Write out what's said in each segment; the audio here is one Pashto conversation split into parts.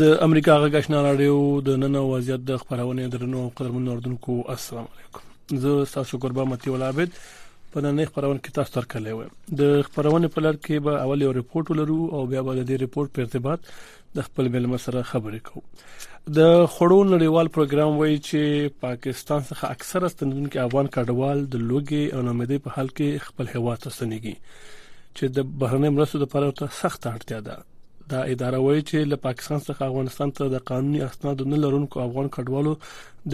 د امریکا غږ آشنا رادیو د نن وضعیت د خبرونه درنو قدرمن اردوونکو السلام علیکم زه تاسو قربا متي ولابد په نن خبرونه کې تاسو تر کله و د خبرونه په لړ کې به اول یو ریپورت ولرو او بیا به د دې ریپورت په ارتباط د خپل ملمه سره خبرې کوو د خړو نړیوال پروګرام وایي چې پاکستان څخه اکثره ستنونکو افغان کډوال د لوګي او نامیدۍ په حال کې خپل هوا ته ستنېږي چې د بهرنۍ مرستو لپاره ته سخت اړتیا ده دا اداره وایي چې له پاکستان څخه افغانستان ته د قانوني اسنادو نه لرونکو افغان کډوالو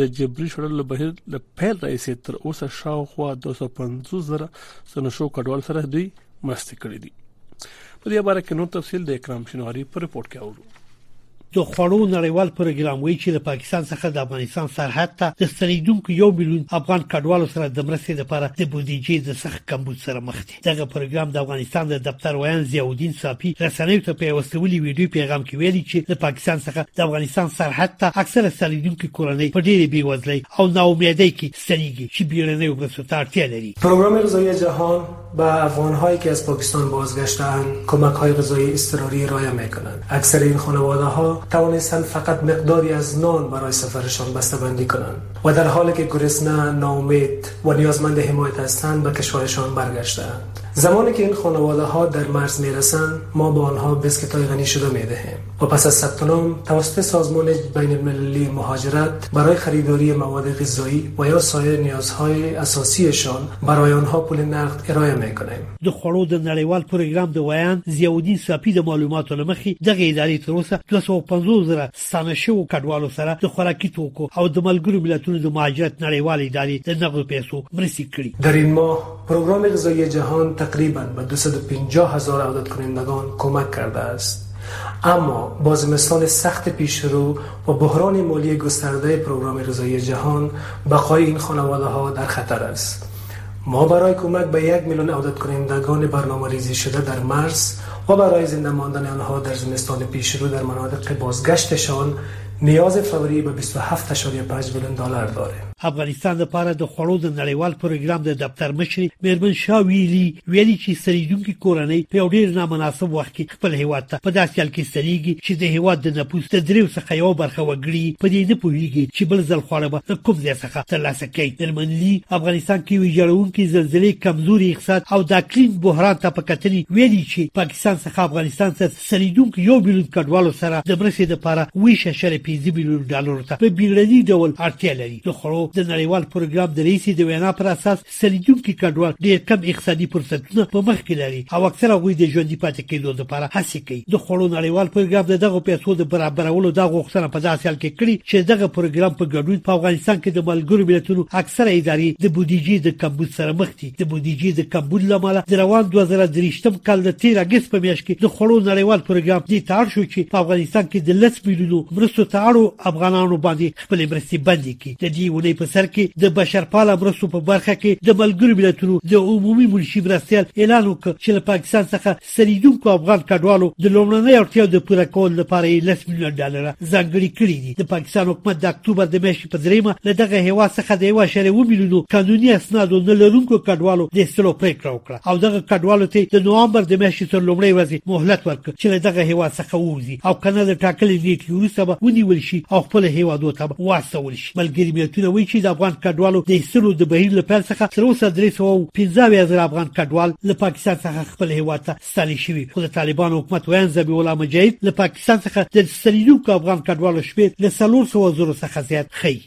د جبري شړلو بهیر له پیل راځي تر اوسه شاوخوا 250 زره سنشو کډوال سره دوی مرستې کړې دي په دې اړه کې نور تفصيل د اکرام شنواری په رپورت کې اورو د خوړو نړیوال پروګرام وایي چې له پاکستان څخه د افغانستان سرحد ته د ستنیدونکو یو میلیون افغان کډوالو سره د مرستې لپاره د بودیجې د سخت کمبود سره مخ دي دغه پروګرام د افغانستان د دفتر ویاند ضیاءالدین صافي رسنیو ته په وسولي ویډیو پیغام کې ویلي چې د پاکستان څخه د افغانستان سرحد ته اکثره ستنیدونکو کورنۍ په ډېرې بیوزلۍ او ناامیدۍ کې ستنیږي چې بیرنۍ وبسو تارتیا لري پروګرام غذایی جهان به افغانهایی که از پاکستان بازگشتند کمک های غذایی اضطراری رایه می کنند اکثر این خانواده ها توانستند فقط مقداری از نان برای سفرشان بندی کنند و در حالی که گرسنه نامید و نیازمند حمایت هستند به کشورشان برگشتند زمانی که این خانواده ها در مرز رسند ما با آنها بسکت های غنی شده دهیم و پس از ثبت نام توسط سازمان بین المللی مهاجرت برای خریداری مواد غذایی و یا سایر نیازهای اساسیشان برای آنها پول نقد ارائه میکنیم. د خوړو د نړیوال پروګرام د ویاند ضیاء الدین ساپي د معلوماتو له مخې دغې ادارې تر اوسه دوه سوه او پنځوس زره ستانه شوو کډوالو سره د خوراکي توکو او د ملګرو ملتونو د مهاجرت نړیوالې ادارې د نغدو پیسو مرستې کړي. در این ماه پروگرام غذایی جهان تقریبا به 250 هزار عدد کنندگان کمک کرده است اما با زمستان سخت پیشرو و بحران مالی گسترده پروگرام رضای جهان بقای این خانواده ها در خطر است ما برای کمک به یک میلیون عدد کنندگان برنامه ریزی شده در مرز و برای زنده ماندن آنها در زمستان پیشرو در مناطق بازگشتشان نیاز فوری به بیست و هفت اعشاریه پنج میلیون دلار داره. افغانستان لپاره د خوړو د نړیوال پروګرام د دفتر مشرې مېرمن شا ویلي ویلي چې ستنېدونکې کورنۍ په یو ډېر نامناسب وخت کې خپل هیواد ته په داسې حال کې ستنېږي چې د هیواد د نفوس د دریو څخه یو برخه وګړي په دې نه پوهیږي چې بل ځل خواړه به له کوم ځای څخه ترلاسه کوي مېرمن لي افغانستان کې ویجاړونکې زلزلې کمزوري اقتصاد او د اقلیم بحران ته په کتنې ویلي چې پاکستان څخه افغانستان ته سریدونکو یو میلیون کډوالو سره د مرستې لپاره ویش شل پنځه میلیون ډالرو ته په بیړني ډول اړتیا لري د خوړو د نړیوال پروګرام د رئیس د وینا پر اساس سریدونکي کډوال ډیر کم اقتصادي فرصتونه په مخ کې لري او اکثره هغوی د ژوندي پاتې کېدو لپاره هڅې کوي د خوړو نړیوال پروګرام د دغو پیسو د برابرولو دا غوښتنه په داسې حال کې کړې چې دغه پروګرام په ګډون په افغانستان کې د ملګرو ملتونو اکثره ادارې د بودیجې د کمبود سره مخ دي د بودیجې د کمبود له امله د روان 2023م کال د 13 اگست په میاشت کې د خوړو نړیوال پروګرام دې ته اړ شو چې په افغانستان کې د لس میلیونو مرستو ته اړو افغانانو باندې خپلې مرستې بندې کړي د دې ونې په سر کې د بشرپاله مرستو په برخه کې د ملګرو ملتونو د عمومي منشي مرستیال اعلان وکړ چې له پاکستان څخه سریدونکو افغان کډوالو د لومړنۍ اړتیا د پوره کولو لپاره یې لس میلیون ډالر ځانګړي کړي دي د پاکستان حکومت د اکتوبر د میاشتې په دریمه له دغه هیواد څخه د یو اعشاریه اووه میلیونو قانوني اسنادو نه لرونکو کډوالو د ایستلو پریکړه وکړه او دغه کډوالو ته د نوامبر د میاشتې تر لومړۍ ورځې مهلت ورکړ چې له دغه هیواد څخه ووځي او کنه له ټاکلې نیټې وروسته به ونیول شي او خپل هیوادو ته واستول شي ملګري ملتونه وایي چې د افغان کډوالو د ایستلو د بهیر له پیل څخه تر اوسه درې سوه او پنځه اویا زره افغان کډوال له پاکستان څخه خپل هیواد ته ستانه شوي خو د طالبانو حکومت ویاند ذبیح الله مجاهد له پاکستان څخه د ستنېدونکو افغان کډوالو شمېر له څلور سوه زرو څخه زیات ښیي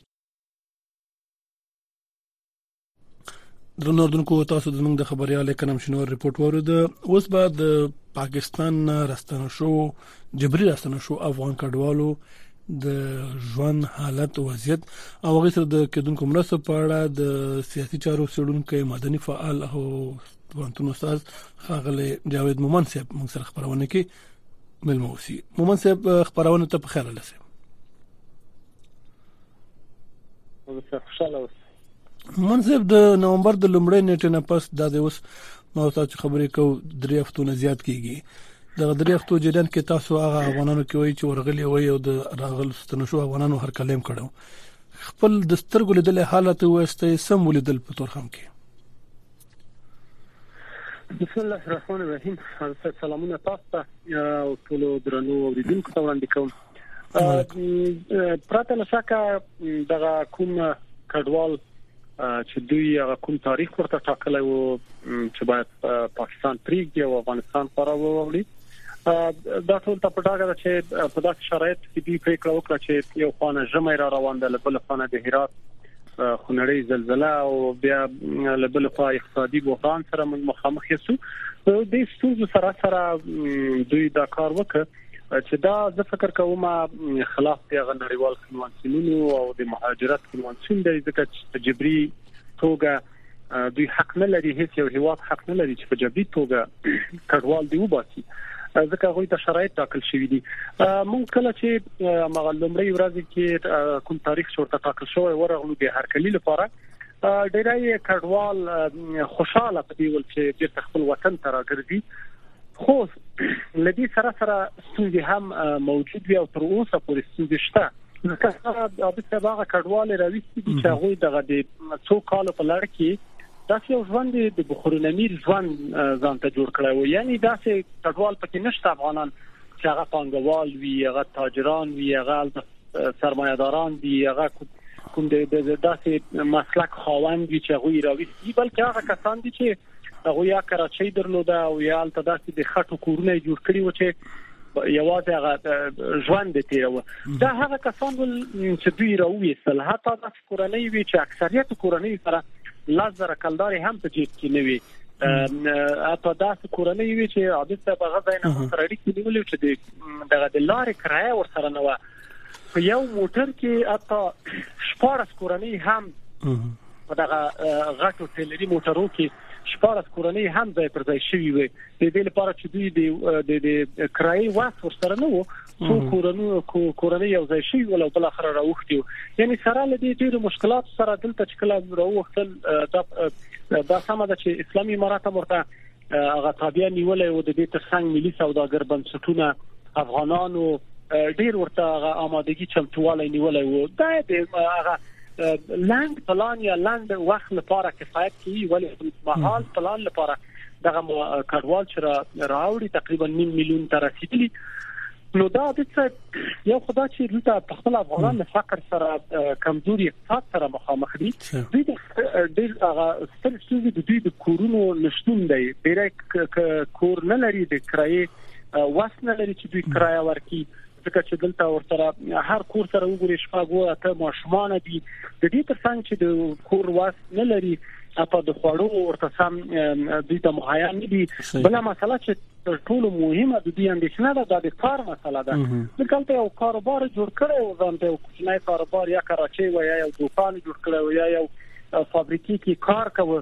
درنو دونکو تاسو د موږ د خبريال کنم شنو رپورت ورود اوس به د پاکستان راستنه شو جبري راستنه شو افغان کډوالو د ژوند حالت وضعیت او هغه سره د کډونکو مرستو په اړه د سیاسي چارو سړونکو مدني فعال او پوهنتون استاد خاغله جاوید مومن صاحب موږ سره خبرونه کوي ملمو سي مومن صاحب خبرونه ته په خیر لاسه خوشاله اوسئ من صاحب د نومبر د لومړۍ نیټې نه پس دا د اوس ما تاسو چې خبرې کو درې هفتو نه زیات کیږي د درې هفتو جریان کې تاسو هغه افغانانو کې وایي چې ورغلي وي او د راغل ستنو شو افغانانو هر کلیم کړو خپل د سترګو لیدل حالت وسته سم ولیدل په تور خام کې بسم الله الرحمن الرحیم سلامونه تاسو ته او ټول درنو اوریدونکو ته وړاندې کوم پرته لسکه دغه کوم کډوال چې دوی هغه کوم تاریخ ورته ټاکلی وو چې باید پاکستان پریږدي او افغانستان خورا ووړي دا ټول ته پټاګه چې په داسې شرایط کې دی پریکړه وکړه چې یو خانه ژمه را روان ده لبل خانه د هرات خنړی زلزلہ او بیا لبل خو اقتصادي بحران سره مخامخ یسو د دې ستونزو سره سره دوی دا کار وکړ چې دا زه فکر کوم خلاف دی غو نړیوال کنوانسیونونو او د مهاجرت کنوانسیون دی ځکه چې جبري توګه دوی حق نه لري هیڅ یو هیواد حق نه لري چې په جبري توګه کډوال دی وباسي ځکه غوي ته شرایط ټاکل شوی دي مونږ کله چې مغلومړی ورځ کې کوم تاریخ شورته ټاکل شوی ورغلو د هرکلی لپاره ډیری کډوال خوشاله په دې ول چې بیرته خپل وطن ته راګرځي خو لدی سره سره ستونزې هم موجود وي او تر اوسه پورې ستونزې شته ځکه عابد صاحب هغه کډوال راويستي دي چې هغه دغه د څو کالو په لړ کې داسې یو ژوند د بخورن امیر ژوند ځان ته جوړ کړی و یعنی داسې کډوال پکې نشته افغانان چې هغه پانګوال وي هغه تاجران وي هغه سرمایه داران دي هغه کوم د داسې مسلک خاوند دي چې هغه راويستي بلکې هغه کسان دي چې هغه یا کراچۍ درلوده او یا الته داسې د خټو کورونه جوړ کړي و چې یوازې هغه ژوند تیروه دا هغه کسان ول چې دوی راوېستل حتی کورنۍ وي چې اکثریت کورنۍ سره لس زره کلدارې هم په جیب کې نه وي په داسې کورنۍ وي چې عادت ته بغه ځای نه سره اړیکې نیولې چې د دغه د لارې کرایه ورسره نه و په یو موټر کې اته شپارس کورنۍ هم په دغه غټو ټیلری موټرو کې شپارس کورنۍ هم ځای پر ځای شوې وي د دې لپاره چې دوی د کرایي وخت ورسره نه وو څو کورنۍ کورنۍ یو ځای شي ول او بل اخر راوختي یعنی سره لدی ډیر مشکلات سره دلته چې کله راوختل دا دا سم ده چې اسلامي امارات مرته هغه تابع نیولې او د دې ترڅنګ ملي سوداګر بنسټونه افغانانو ډیر ورته آمادګي چمتواله نیولې وو دا د هغه لاند پلان یا لاند وخت لپاره کفایت کوي ولی مهال پلان لپاره دغه کډوال چې را راوړي تقریبا نیم میلیون ته رسیدلی نو دا د څه یو خدا چې دلته په خپل افغانان له فقر سره کمزوري اقتصاد سره مخامخ دي دوی د ډېر هغه ستر ستونزې د دوی د کورونو نشټون دی ډېر کور نه لري د کرایې واس نه لري چې دوی کرایه ورکړي ځکه چې دلته ورسره هر کور سره وګوري شپږ او اته ماشومان دي د دې ترڅنګ چې د کور واس نه لري په د خوړو ورته سم دوی ته مهیا نه دي بل مسله چې تر ټولو مهمه د دې اندېښنه ده د کار مسله ده د کلته یو کاروبار جوړ کړي او ځان ته یو کوچنی کاروبار یا کراچي وای یو دوکان جوړ کړي وای یو فابریکې کې کار کوي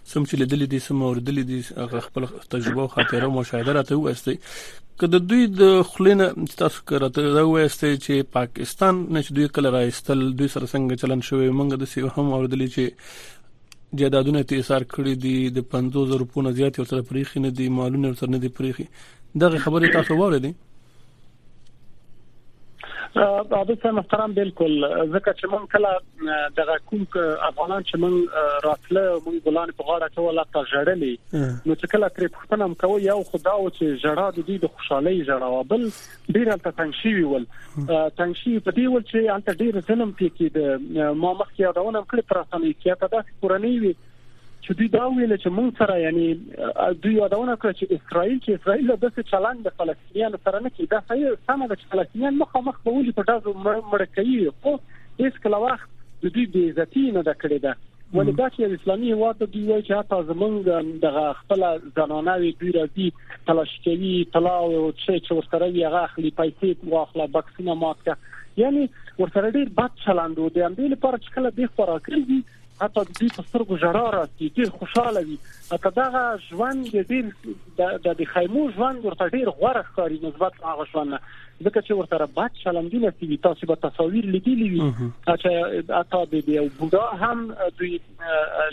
څه مو چې لیدلي دي څه مو اورېدلي دي هغه خپله تجربه او خاطره او مشاهده راته ووایاست که د دوی د خولې نه چې تاسو که راته دا ووایاست چې پاکستان نه چې دوی کله را ایستل دوی سره څنګه چلند شوی موږ داسې هم اورېدلي چې جایدادونه یې ایثار کړي دي د 50000 روپو نه زیات یې ورسره پرېښي نه دي مالونه یې ورسره نه دي پرېښي دغه خبرې تاسو واورېدې عادل صاحب محترم بالکل ځکه چې مونږ کله دغه کوم افغانان چې مونږ راتله مونږ ګلان په غاړه ټوله تا جړلې نو چې کله ترې پښتنه هم کوي یو خدا او چې جړا د دې د خوشحالي جړا او بل ډیر ته تنګشي ویول تنګشي په دې ول چې انت ډیر ظلم کې کې د ما مخکې یادونه کړې پر اسانه کې ته د کورنۍ چې دوی دا ویل چې موږ سره یعنی دوی یادونه کړې چې اسرائیل چې اسرائیل له دغه چلند د فلسطینیانو سره نه کیده صحیح سم د فلسطینیان مخامخ په ولي په دغه مړ کوي خو هیڅ کله وخت د دوی د عزت نه د کړې ده ولې دا چې اسلامي هیواد دوی وایي چې حتی زمونږ دغه خپل زنانه وی دوی راځي تلاش کوي طلا او چې چې ورسره وی هغه اخلي پیسې واخله بکسونه ماته یعنی ورسره ډیر بد چلند و دي هم دې لپاره چې کله به خوراکري حتی د دوی په سترګو ژړا راسي، ډېر خوشاله وي، حتی دغه ژوند یې ډېر د د خیمو ژوند ورته ډېر غوره ښکاري نسبت له هغه ژوند نه، ځکه چې ورسره بد چلندونه کېږي، تاسو به تصاویر لیدلي وي چې حتی د د یو بوډا هم دوی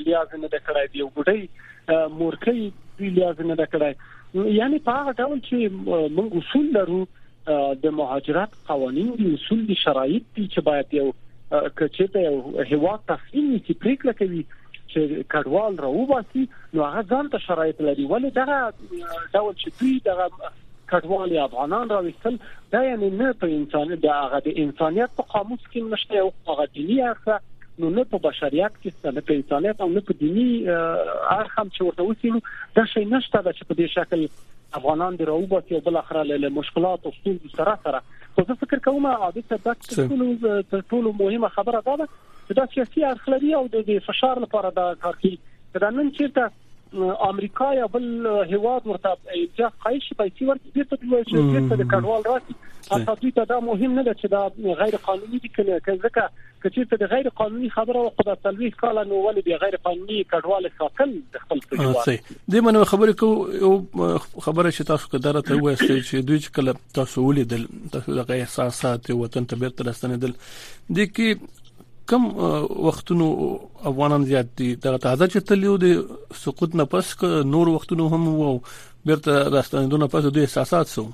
لیاز نه ده کړی، د یو بوډۍ مورکۍ دوی لیاز نه ده کړی، یعنې په هغه ډول چې موږ اصول لرو د مهاجرت قوانين دي اصول دي شرایط دي چې باید یو کچته یو هوا تصمیم نیسي پریکړه کوي چې کډوال راوباسي نو هغه ځان ته شرایط لري ولې دغه ډول چې دوی دغه کډوال افغانان راوستل دا یعنی نه په انسان د هغه د انسانيت په قاموس کې نشته او هغه دینی اخره نو نه په بشریت کې څه نه په انسانيت او نه په دینی اړخ هم چې ورته وسیلو دا شي نشته چې په دې شکل افغانان دې راوباسي او بل اخره له مشکلات او ستونزو سره سره خو زه فکر کوم عادت صاحب دا ټول تر ټولو مهمه خبره دا ده چې دا سیاسي اړخ لري او د فشار لپاره دا کار کوي دا نن چیرته امریکا یا بل هیواد ورته امتیاز قایل شي پیسې ورته بیرته دی وایي چې بیرته د کډوال راشي اته دوی ته دا مهم نه ده چې دا غیر قانوني دي کنه ځکه که چیرته د غیر قانوني خبره وه خو دا څلويخ کال نو ولې د غیر قانوني کډوال ساتل د خپل سړي د منو خبرې کو او خبره چې تاسو کدار ته وایسته چې دوی چې کله تاسو ولیدل تاسو د غیر احساسات وطن ته بیرته راستنیدل د کې کم وختونو افغانان زیات دي دا تازه چې تلیو د سقوط نه پس نور وختونو هم وو بیرته راستنیدونه پس د احساسات سو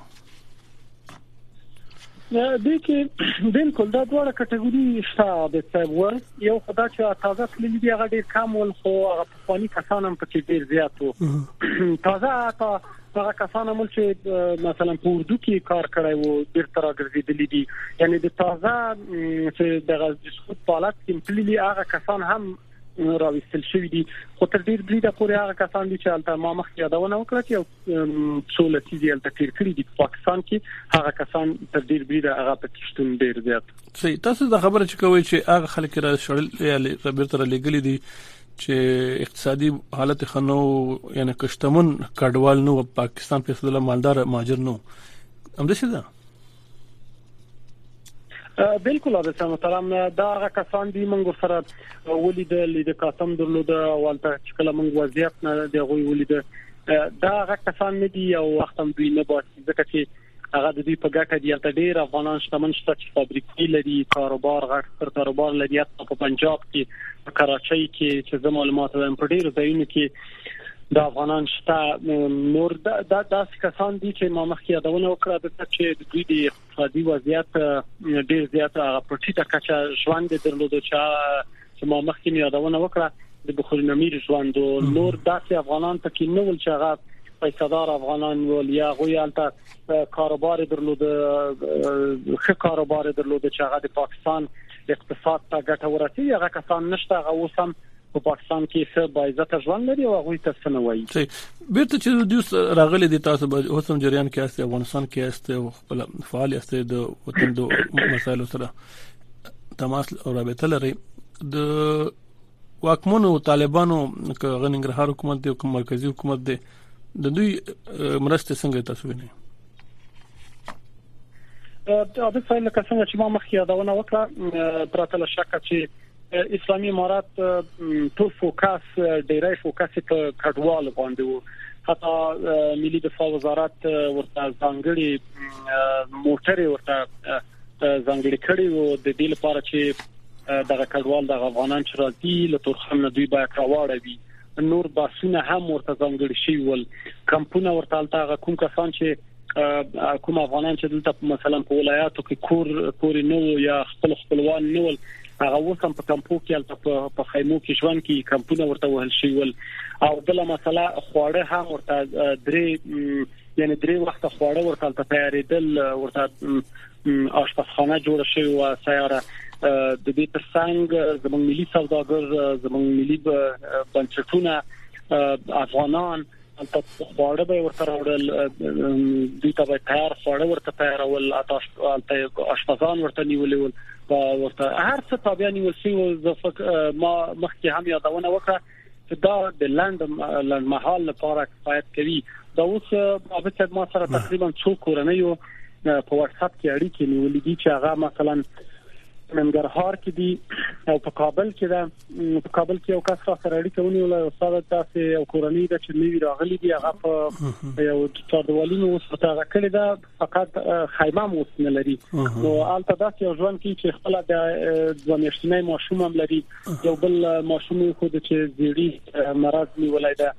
دې کې بالکل دا ډول کټګوري شته د څنګه یو خدای چې تازه تللی دی هغه ډیر کم ول خو هغه په فانی کسان هم پکې ډیر زیات وو تازه تا هغه کسان هم چې مثلا په اردو کې کار کړی وو ډیر تر ګرځیدلې دي یعنی د تازه چې د غزدي سقوط په حالت کې تللی هغه کسان هم راوستل شوې دي خو تر ډیر بریده پورې هغه کسان دي چې البته ما مخکې یادونه وکړه چې څو لسیزې هلته تیر کړي دي په پاکستان کې هغه کسان تر ډیر بریده هغه په کشتون ډیر زیات صحیح تاسو دا خبره چې کوي چې هغه خلک را شړل یا بیرته را لګلې دي چې اقتصادي حالت خنو یعنی کشتمن کډوال نو پاکستان په سره مالدار ماجر نو هم څه ده بالکل عادت محترم دا هغه کسان دي موږ سره ولید لید قاسم درلود والته چې کله موږ وضعیت نه دی غوي ولید دا هغه کسان نه دي او وخت هم دوی نه باسي ځکه چې هغه د دوی په ګټه دی ته ډیر افغانان شتمن شته چې فابریکې لري کاروبار غټ تر کاروبار لري په پنجاب کې کراچۍ کې چې زموږ معلومات هم په ډیرو ځایونو کې د افغانان شته نور دا داسې کسان دي چې ما مخکې یادونه وکړه د چې د دوی د اقتصادي وضعیت ډیر زیات هغه په ټیټه کچه ژوند درلود چې ما مخکې یادونه وکړه د بخوري نمیر ژوند نور داسې افغانان ته کې نو ول چې هغه پیسادار افغانان ول یا غویالته کاروبار درلود ښه کاروبار درلود چې هغه د پاکستان اقتصاد ته ګټه ورسي هغه کسان نشته هغه اوس هم په پاکستان کې څه باعزته ژوند لري او هغه ته څه نه وایي صحیح بیرته چې د دوی راغلي دي تاسو به اوس هم جریان کې یاست افغانستان کې یاست او خپل فعال یاست د وطن د مسایلو سره تماس او رابطه لري د واکمنو طالبانو که غننګرهار حکومت دی او که مرکزی حکومت دی د دوی مرسته څنګه تاسو وینئ دا د فایل لکه څنګه چې ما مخکې یادونه وکړه پرته له شک چې اسلامي امارات ټول فوکس ډیری فوکس په کډوال باندې وو حتی ملي دفاع وزارت ورته ځانګړي موټرې ورته ځانګړي کړي وو د دې لپاره چې دغه کډوال د افغانان چې راځي له تورخم نه دوی باید راوړوي نور باسونه هم ورته ځانګړي شي ول کمپونه ورته الته کوم کسان چې کوم افغانان چې دلته مثلا په ولایاتو کې کور پورې نه وو یا خپل خپلوان نه ول هغه اوس هم په کمپو کې البته په خیمو کې ژوند کوي کمپونه ورته وهل شي ول او بل مسله خواړه هم ورته درې یعنی درې وخت خواړه ورته تیارېدل ورته آشپزخانه جوړه شوې و سیاره د دې ترڅنګ زموږ ملي سوداګر زموږ ملي بنسټونه افغانان په خواړه به ورته راوړل دوی ته به تیار خواړه ورته تیارول اته آشپزان ورته نیولې ول ورته هر څه تابع نیول شي او ما مخکې هم یادونه وکړه چې دا د لند لند محل لپاره کفایت کوي دا اوس په څه ما سره تقریبا څو کورنۍ یو په واتس اپ کې اړیکې نیولې دي چې هغه مثلا ننګرهار کې دي او په کابل کې ده په کابل کې یو کس سره اړیکه ونیول او ساده تاسو یو کورنۍ د چې نیوی راغلي دي هغه په یو څادوالینو سره راکړی ده فقط خیمه هم اوس نه لري نو البته دا یو ژوند کې چې خپل د دوه میاشتنې ماشوم هم لري یو بل ماشوم خو د چې زیړی مرض نیولای ده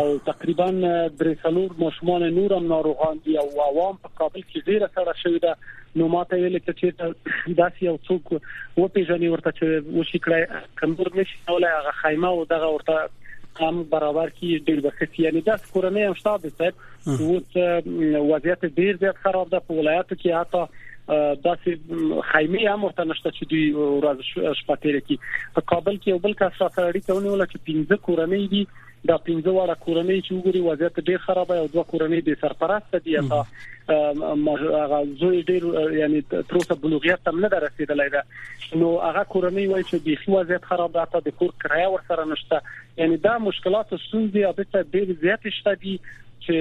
او تقریبا درې څلور ماشومان نور هم ناروغان دي او عوام په کابل کې ډیره سره شوې ده نو ماته ویل چې دا یو څوک و پیژنې ورته چې وشي کړای کمزور نشي ولای هغه خیمه او دغه ورته کم برابر کی ډیر بخښي یعنی دا کورنۍ هم شته صاحب اوس وضعیت ډیر زیات خراب ده په ولایتو کې حتی داسې خیمه هم ورته نشته چې دوی ورځ شپه تیر کی په کابل کې یو بل کس سره اړیکه ونیول چې 15 کورنۍ دي دا 15 وړه کورنۍ چې وګوري وضعیت ډیر خراب دی او دوه کورنۍ به سرپرست دي هغه هغه زوی ډیر یعنی تر اوسه بلوغیت تم نه رسیدلای دا نو هغه کورنۍ وایي چې د خو وضعیت خراب ده د کور کرایه ورسره نشته یعنی دا مشکلات او ستونزې البته ډېر زیات شته دي چې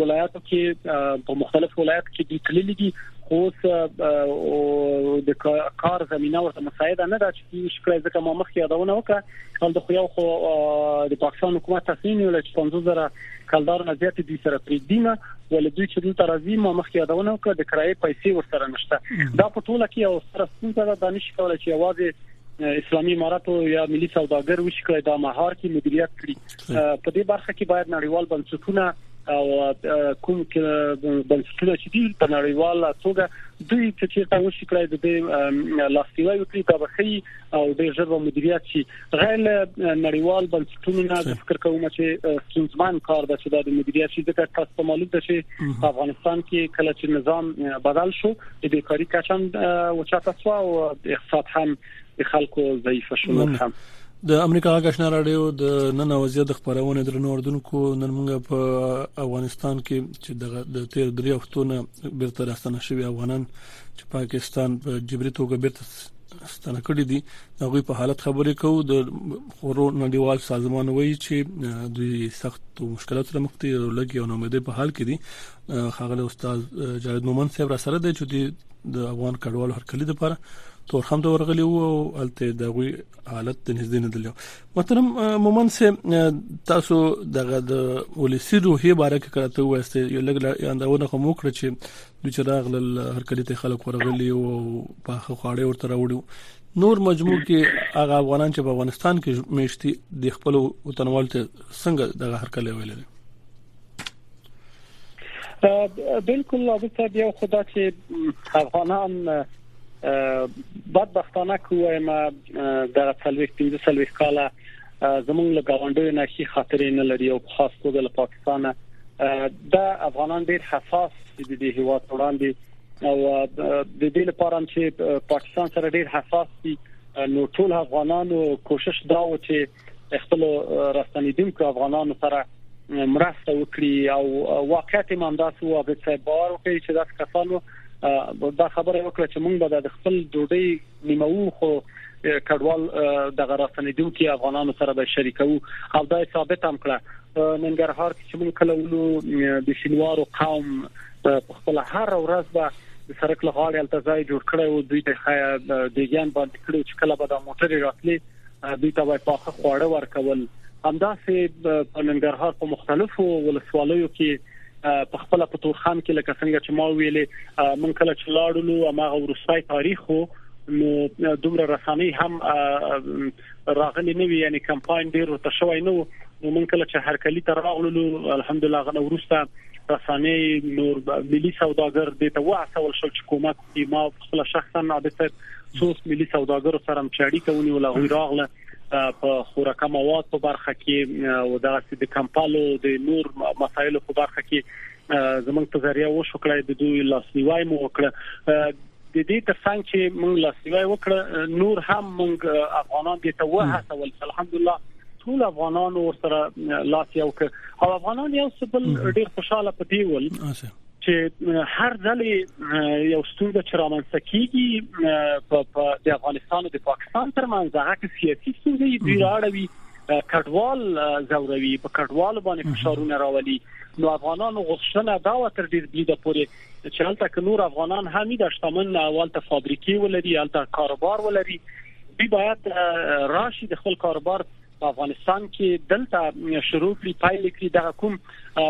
ولایتو کې په مختلف ولایت کې دي کلی دي خو د کار زمينه ورته مساعده نه ده چې شکایت ځکه ما مخکې یادونه وکړه هم د خو یو خو د پاکستان حکومت تصمیم نیول چې 15000 کلدار نه زیات دي سره پریدینه ولې دوی چې دلته راځي ما مخکې یادونه وکړه د کرایې پیسې ورسره نشته دا په ټوله کې او سره ستونزه ده دانش کولای چې आवाज اسلامي امارات او یا ملي سوداګر وشي کړی دا مهار کې مدیریت کړي په دې برخه کې باید نړیوال بنسټونه او کوم بنسټونه چې دي په نړیواله توګه دوی چې چیرته وشي کړی د دې لاستیوي وکړي دا بخي او د ژبه مدیریت شي غیر نړیوال بنسټونه نه د فکر کوم چې ستونزمن کار ده چې د مدیریت شي ځکه تاسو معلومه ده چې افغانستان کې کله چې نظام بدل شو د بیکاری کچه هم وچاته سو او اقتصاد هم د خلکو ضعیف شول هم د امریکا غږشنا رادیو د نن وضعیت د خبرونه درنو اردوونکو نن موږ په افغانستان کې چې د تیر درې هفتونه بیرته راستنه شوی افغانان چې پاکستان په جبري توګه بیرته ستنه کړې دي دا غوي په حالت خبرې کوو د خورو نړیوال سازمان وایي چې دوی سخت مشکلات سره مخ دي او لګي او نومېدې په حال کې دي خاغلی استاد جاوید مومن صاحب را سره دی چې د افغان کډوالو هرکلي د لپاره تور هم د ورغلی وو او الته د غوي حالت د نږدې نه دلیو محترم مومن سه تاسو دغه د ولسی روحي باره کې کړه ته وسته یو لګ اندونه خو موکړه چې د چراغ ل هرکلي ته خلک ورغلی او په خواړې ورته راوړو نور مجموع کې هغه افغانان چې په افغانستان کې میشتي د خپل وطنوال ته څنګه دغه هرکلي ویل دي بالکل عابد صاحب یو خدا چې افغانان بدبختانه کوی ما دغه څلويخ 15 څلويخ کاله زمونږ له گاونډیو نه شي خاطرې نه لري او خاص توګه له پاکستانه دا افغانان ډیر حساس دي د دې هوا وړاندې او د دې لپاره چې پاکستان سره ډیر حساس دي نو ټول افغانانو کوشش دا و چې خپل راستنیدونکو افغانانو سره مرسته وکړي او واقعیت هم همداسې و عابد صاحب باور وکړي چې دا کسانو دا خبره وکړه چې موږ به د خپل ډوډۍ نیمو خو کډوال د غراستنیدونکو افغانانو سره به شریکو او دا ثابت هم کړه ننګرهار کې چې موږ کله ولو د شینوارو قوم په خپل هر ورځ به د سرک لغاړې التزای جوړ کړو دوی د دیګان باندې کړو چې کله به د موټر راتلې دوی ته به پاخه خواړه ورکول همداسې په ننګرهار په مختلفو ولسوالیو کې په خپل په تورخم کې لکه څنګه چې ما ویلې مونږ کله چې لاړو هغه ورستای تاریخ وو نو دومره رسامي هم راغلي نه وی یعنی کمپاین ډیر ورته شوی نه وو نو مونږ کله چې هرکلی تر راغلو الحمدلله غنه ورسته رسانه نور ملي سوداګر د ته واسول شو چې کومک چې ما خپل شخصا عادت صاحب څو ملي سوداګرو سره هم چاړي کونی ولا هوی راغله په خوراکه مواد په برخه کې او د اسید کمپالو د نور مسایلو په برخه کې زمونږ په ذریعہ وشو کړای د دوی لاسنیوي مو وکړه د دې ترڅنګ چې موږ لاسنیوي وکړه نور هم موږ افغانان دې ته وهڅول الحمدلله ټول افغانان ورسره لاس یو ک او افغانان یو څه بل ډیر خوشاله پدې ول چې هر ځل یو ستونزه چې رامنځته کیږي په د افغانستان او د پاکستان ترمنځ هغه سیاسي ستونزې دی راړوي کډوال زوروي په کډوال باندې فشارونه راولي نو افغانانو غوښتنه دا و تر ډیر بریده پورې چې هلته ک نور افغانان هم د شتمن اولته فابریکې ولري هلته کاروبار ولري دی باید راشي د خپل کاروبار په افغانستان کې دلته شروع کړي پایل کړي دا کوم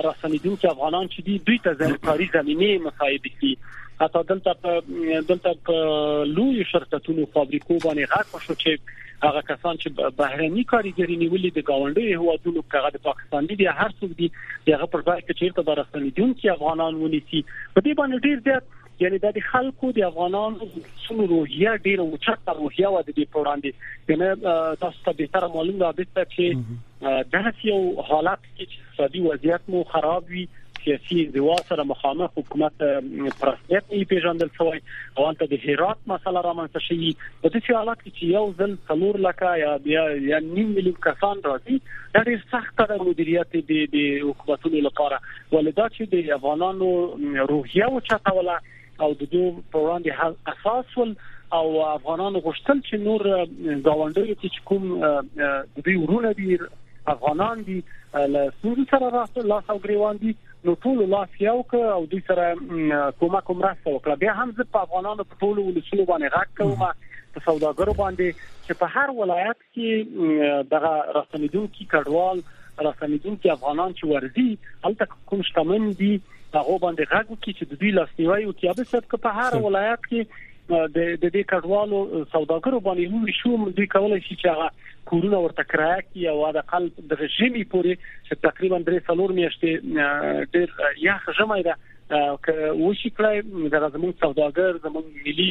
راستنیدونکي افغانان چې دي دوی ته ځانکاري زمينه مساعد کړي حتی دلته په دلته په لوی شرکتونو فابریکو باندې غږ شو چې هغه کسان چې بهرني کاریګری نیولې د گاونډي هوادونو کغه د پاکستان دي هر څوک دي هغه پر ځای کې چیرته برسنیدونکي افغانان ونیسي په دې باندې ډیر زیات یعنی د خلکو د افغانانو سونو روحیه ډیره اوچته روحیه و د دې په وړاندې یعنی تاسو ته به تر معلوم ده به چې داسې یو حالت کې چې اقتصادي وضعیت مو خراب وي سیاسي دیوا سره مخامخ حکومت پرسیت نه پیژندل شوی او انت د هرات مسله رامنځته شوی په دې حالت کې چې یو ځل څلور لکه یا بیا یا نیم میلیون کسان راځي دا ډیر سخت د مدیریت د حکومتونو لپاره ولې دا چې د افغانانو روحیه و چتوله او د دوی په وړاندې اساس ول او افغانانو غوښتل چې نور گاونډیو کې کوم د دوی ورونه دي افغانان دي له سوري سره راځي لاس او ګریوان دي نو ټول لاس یو ک او دوی سره کومه کوم راځي وکړه بیا هم زه په افغانانو په ټول ولسونو باندې غږ کوم په سوداګرو باندې چې په هر ولایت کې دغه راستنیدونکي کډوال راستنیدونکي افغانان چې ورځي هلته کوم شتمن دي هغه باندې غږ وکړي چې د دوی لاسنیوي او کیابه سب که په هر ولایت کې د د دې کډوالو سوداګرو باندې نو شو دوی کولای شي چې هغه کورونه ورته کرایه کی او د قل د ژمي پورې چې تقریبا درې څلور میاشتې ډېر یخ ژمي ده که وشي کړای د زموږ سوداګر زموږ ملي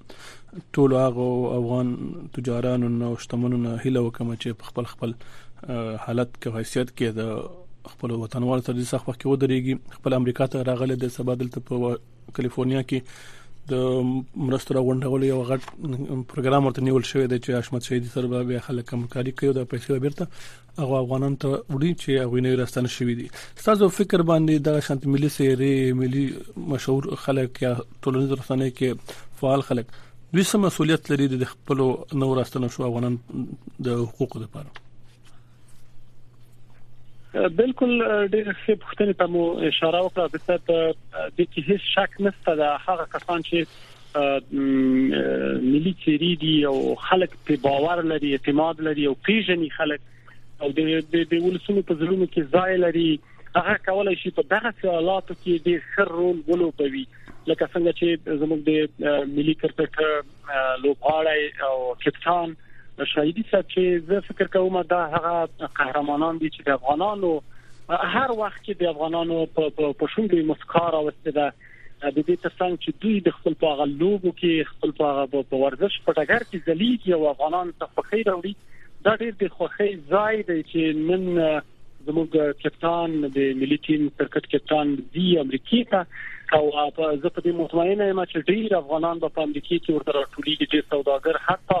ټول هغه افغان تجارانو او شتمنو نه هیله وکم چې په خپل خپل حالت کې حیثیت کې د خپل وطنوال سره د سخت وخت کې ودرېږي خپل امریکا ته راغلي د سبا دلته په کالیفورنیا کې د مرستو راغونډولو یو غټ پروګرام ورته نیول شوی دی چې حشمت شهید سره به خلک همکاري کوي او د پیسې بیرته هغه افغانان ته وړي چې هغه نه راستنه شوې دي تاسو فکر باندې د شانت ملي سیرې ملي مشهور خلک یا ټولنیز رسنۍ کې فعال خلک دوی سم مسولیت لري د خپل نو راستنه شو افغانان د حقوقو لپاره بالکل ډېر ښه پوښتنه ته مو اشاره وکړه د څه د کې هیڅ شک نشته دا هغه کسان چې ملي چیرې دي او خلک په باور لري اعتماد لري او پیژني خلک او د د ولسونو په زړونو کې ځای لري هغه کولای شي په دغه سوالاتو کې ډیر ښه رول ولوبوي لکه څنګه چې زموږ د ملي کرکټ لوبغاړی او کپتان شاهدی صاحب چې زه فکر کوم دا هغه قهرمانان دي چې د افغانانو هر وخت کې د افغانانو په شونډو مسکا راوستي ده د دې ترڅنګ چې دوی د خپل په هغه لوبو کې خپل په هغه په ورزش په ډګر کې ځلیږي او افغانان ته خوښي راوړي دا ډېر د خوښي ځای دی چې نن زموږ کپتان د ملي ټیم کرکټ کپتان دی امریکای ته او زه په دې مطمئنه یم چې ډېر افغانان به په امریکای کې ورته راټولېږي ډېر سوداګر حتی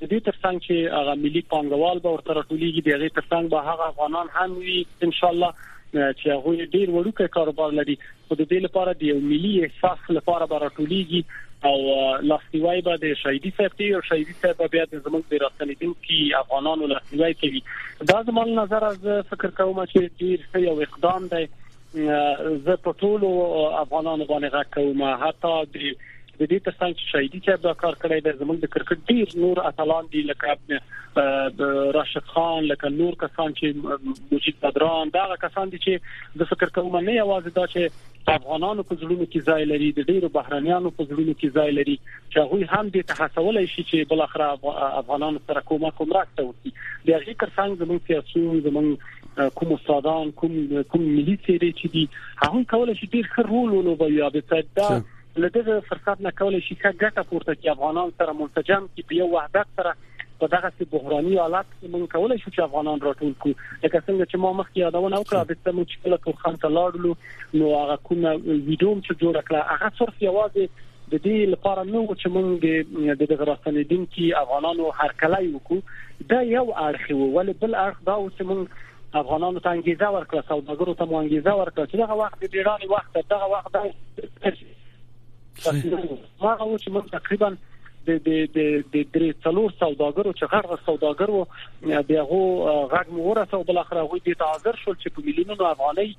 د دې ترڅنګ چې هغه ملي پانګوال به ورته راټولېږي د هغه ترڅنګ به هغه افغانان هم وي ان شاء الله چې هغه ډیر وړوکی کاروبار لري خو د دې لپاره د یو ملي احساس لپاره به راټولېږي او لاسنیوای به د شهیدي صاحب کوي او شهیدي صاحب به بیا د زموږ د راستنېدونکي افغانانو لاسنیوای کوي دا زما له نظره زه فکر کوم چې ډیر ښه یو اقدام دی زه په ټولو افغانانو باندې غږ کوم حتی د د دې ترڅنګ چې شاهدي صاحب دا کار کړی دی زموږ د کرکټ ډیر نور اتلان دي لکه راشد خان لکه نور کسان چې مجید بدران دا کسان دي چې د فکر کوم نه یوازې دا چې افغانانو په زړونو کې ځای لري د ډیرو بهرنیانو په زړونو کې ځای لري چې هغه هم د تحسولای شي چې بل اخر افغانانو سره کومه کومه راځي د هغې ترڅنګ زموږ سیاسيون زموږ کوم استادان کوم کوم ملي سیرې چې دي هغه کولای شي ډیر ښه رول ولوبوي او د دا له دغه فرصت نه کولای شي ښه ګټه پورته کړي افغانان سره منسجم کړي په یو وحدت سره په دغه سي بحراني حالت کې موږ کولای شو چې افغانان راټول کړو لکه څنګه چې ما مخکې یادونه وکړه د سمو چې کله تورخان ته لاړلو نو هغه کومه ویډیو چې جوړ کړه هغه صرف یوازې د دې لپاره نو چې موږ د دغه راستنیدونکو افغانانو هرکلی وکړو دا یو اړخ وو ولې بل اړخ دا و چې موږ افغانانو ته انګیزه ورکړه سوداګرو ته مو انګیزه ورکړه چې دغه وخت د بیړانې وخت دغه وخت دا ما او چې موږ تقریبا د د د د درې څلور سوداګرو چې غړغ سوداګرو دغه غږ مو ورسو بل اخر هغه دې ته حاضر شول چې په ملیونونو افغانۍ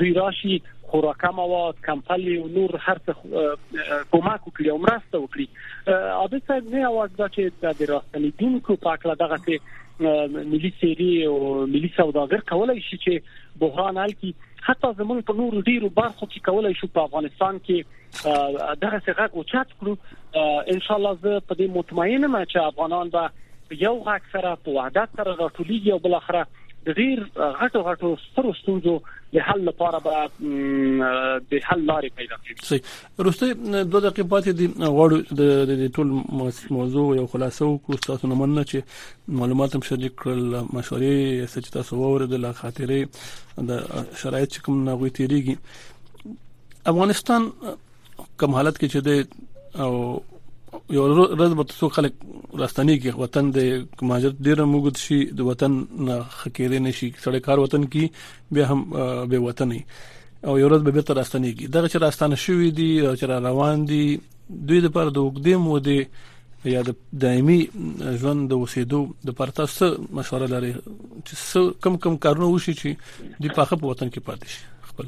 دوی راشي خوراکه مواد کمپلي او نور هر څه کومک وکړي او مرسته وکړي عادت صاحب نه اواز دا چې د راستنیدونکو په اړه دغه ملي څېرې او ملي سوداګر کولای شي چې بحران حل کړي حتی زمونږ په نورو ډیرو برخو کې کولای شو په افغانستان کې دغه څه غږ اوچت کړو ان شاء الله زه په دې مطمئن یم چې افغانان به یو غږ سره په وحدت سره راټولېږي او بل اخره د ډیر غټو غټو سترو ستونزو د حل لپاره به د حل لارې پیدا کړي روسته دوه دقیقې پاتې دي غواړو د دې ټول موضوع یو خلاصو کو تاسو نه مننه چې معلومات هم شریک کړل مشورې چې تاسو ووردل خاطرې د شرایط کوم نه غوي تیریږي افغانستان کوم حالت کې چې د او یو ورځ به څو خلک راستنی کې وطن د مهاجرت ډیر موجود شي د وطن خکېرې نشي سړی کار وطن کې بیا هم به وطني او یو ورځ به بیرته راستنیږي دغه چې راستانه شوې دي او چې روان دي دوی د پر د وګدې مودې یا د دایمي ژوند د وسیدو د پرتا څه مشوره لري چې څه کم کم کارونه وشي چې د پاخه په وطن کې پاتې شي خپل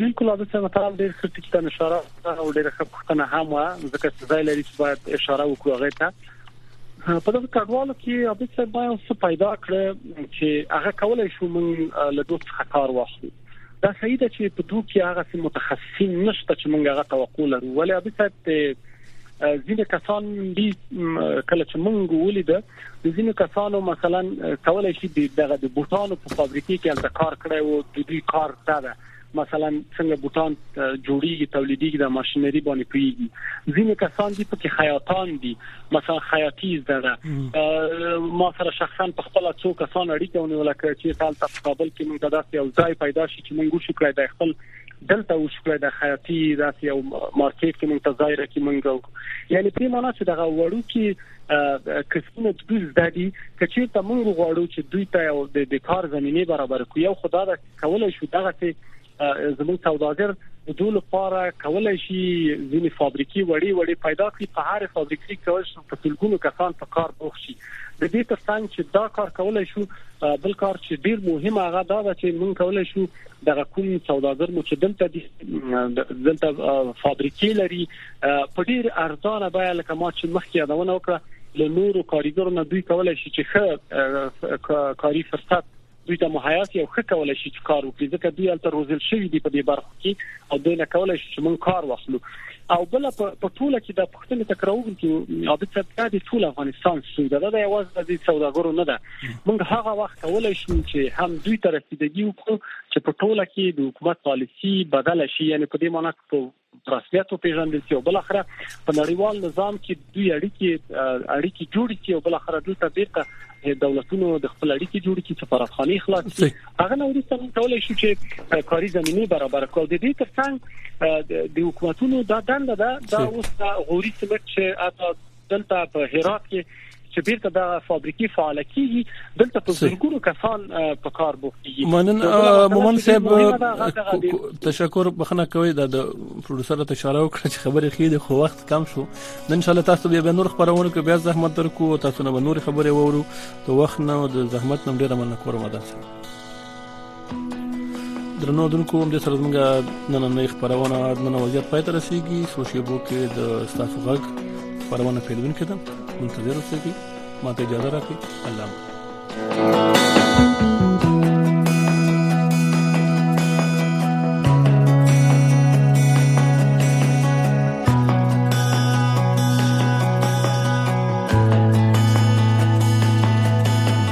بالکل د څه مطلب ډیر څه ټیټه اشاره او ډیره ښه پښتنه هم ځکه چې ځای لري چې باید اشاره وکړو غیته په دغه کډوالو کې عبد صاحب ما یو څه پیدا کړ چې هغه کولای شو موږ له دوه څخه کار واخلو دا صحیح ده چې په دوه کې هغه څه متخصصین نشته چې موږ هغه توقع لرو ولې عبد صاحب ته ځینې کسان دي کله چې موږ ولید د ځینې کسانو مثلا کولای شي دغه د بوټانو په فابریکې کې الته کار کړی وو د دې کار ته مثلا څنګه بوټان جوړیږي تولیدیږي د ماشينري باندې پیږي ځینې کسان دي پکې خیاطان دي مثلا خیاطي زده ما سره شخصا په خپل څو کسان اړیکه ونیول کړ چې تال په کابل کې موږ د داسې یو ځای پیدا شي چې موږ شو کړای د خپل دلته اوس کړی د خیاطي داسې یو مارکیټ کې موږ ته ځای راکې موږ یعنی په معنا چې دغه وړو کې کسبونه دوی زده دي چې ته موږ غواړو چې دوی ته د کار زمينه برابر کړو یو خدای کولای شو دغه څه زموږ سوداګر د دوی لپاره کولای شي ځینې فابریکې وړي وړي پیدا کړي په هر فابریکې کول شي په ټولګونو کسان په کار بوخ شي د دې ترڅنګ چې دا کار کولای شو بل کار چې ډیر مهم هغه دا ده چې موږ کولای شو د کوم سوداګر مو چې دلته دي دلته فابریکې لري په ډیر ارزانه بیه لکه ما چې مخکې یادونه وکړه له نورو کاریګرو نه دوی کولای شي چې ښه کاری فرصت دوی ته مهیاس یو ښه کولای شي چې کار وکړي ځکه دوی هلته روزل شوي دي په دې برخو کې او دوی نه کولای شي چې موږ کار واخلو او بل په ټوله کې د پښتنې تکراوګل کې عابد صاحب دا د ټول افغانستان سوی دا د یواز د سوداګرو نه ده موږ هغه وخت کولای شو چې هم دوی ته رسیدګي وکړو چې په ټوله کې د حکومت پالیسی بدل شي یعنی په دې معنی په رسمیت وپیژندل شي او بل اخره په نړیوال نظام کې دوی اړیکې اړیکې جوړې شي او بل اخره دلته بیرته دولتونو د خپل اړیکې جوړې کړي سفارتخانه خلاص شي هغه نو وروسته موږ کولای شو چې کاري زمينه برابر کړو د دې ترڅنګ د حکومتونو دا دنده ده دا اوس غوري سمټ چې اته دلته په هرات کې چې بیرته د فابریکي فعال کیږي دلته په زرګونو کسان په کار بوخت دي منن مومن صاحب تشکر بخنه کوي د پروډوسر ته اشاره وکړه چې خبرې خې د خو وخت کم شو نن ان شاء الله تاسو به نور خبرونه کوي بیا زحمت درکو تاسو نه نور خبرې وورو ته وخت نه د زحمت نم ډیره مننه کوم ده درنو دونکو هم د سره زمونږ نننې خبرونه د نن وضعیت پای ته رسیدي سو شیبو کې د ستاسو غږ خبرونه پیلون کړه منتظر اوسئ ماته اجازه راکړئ الله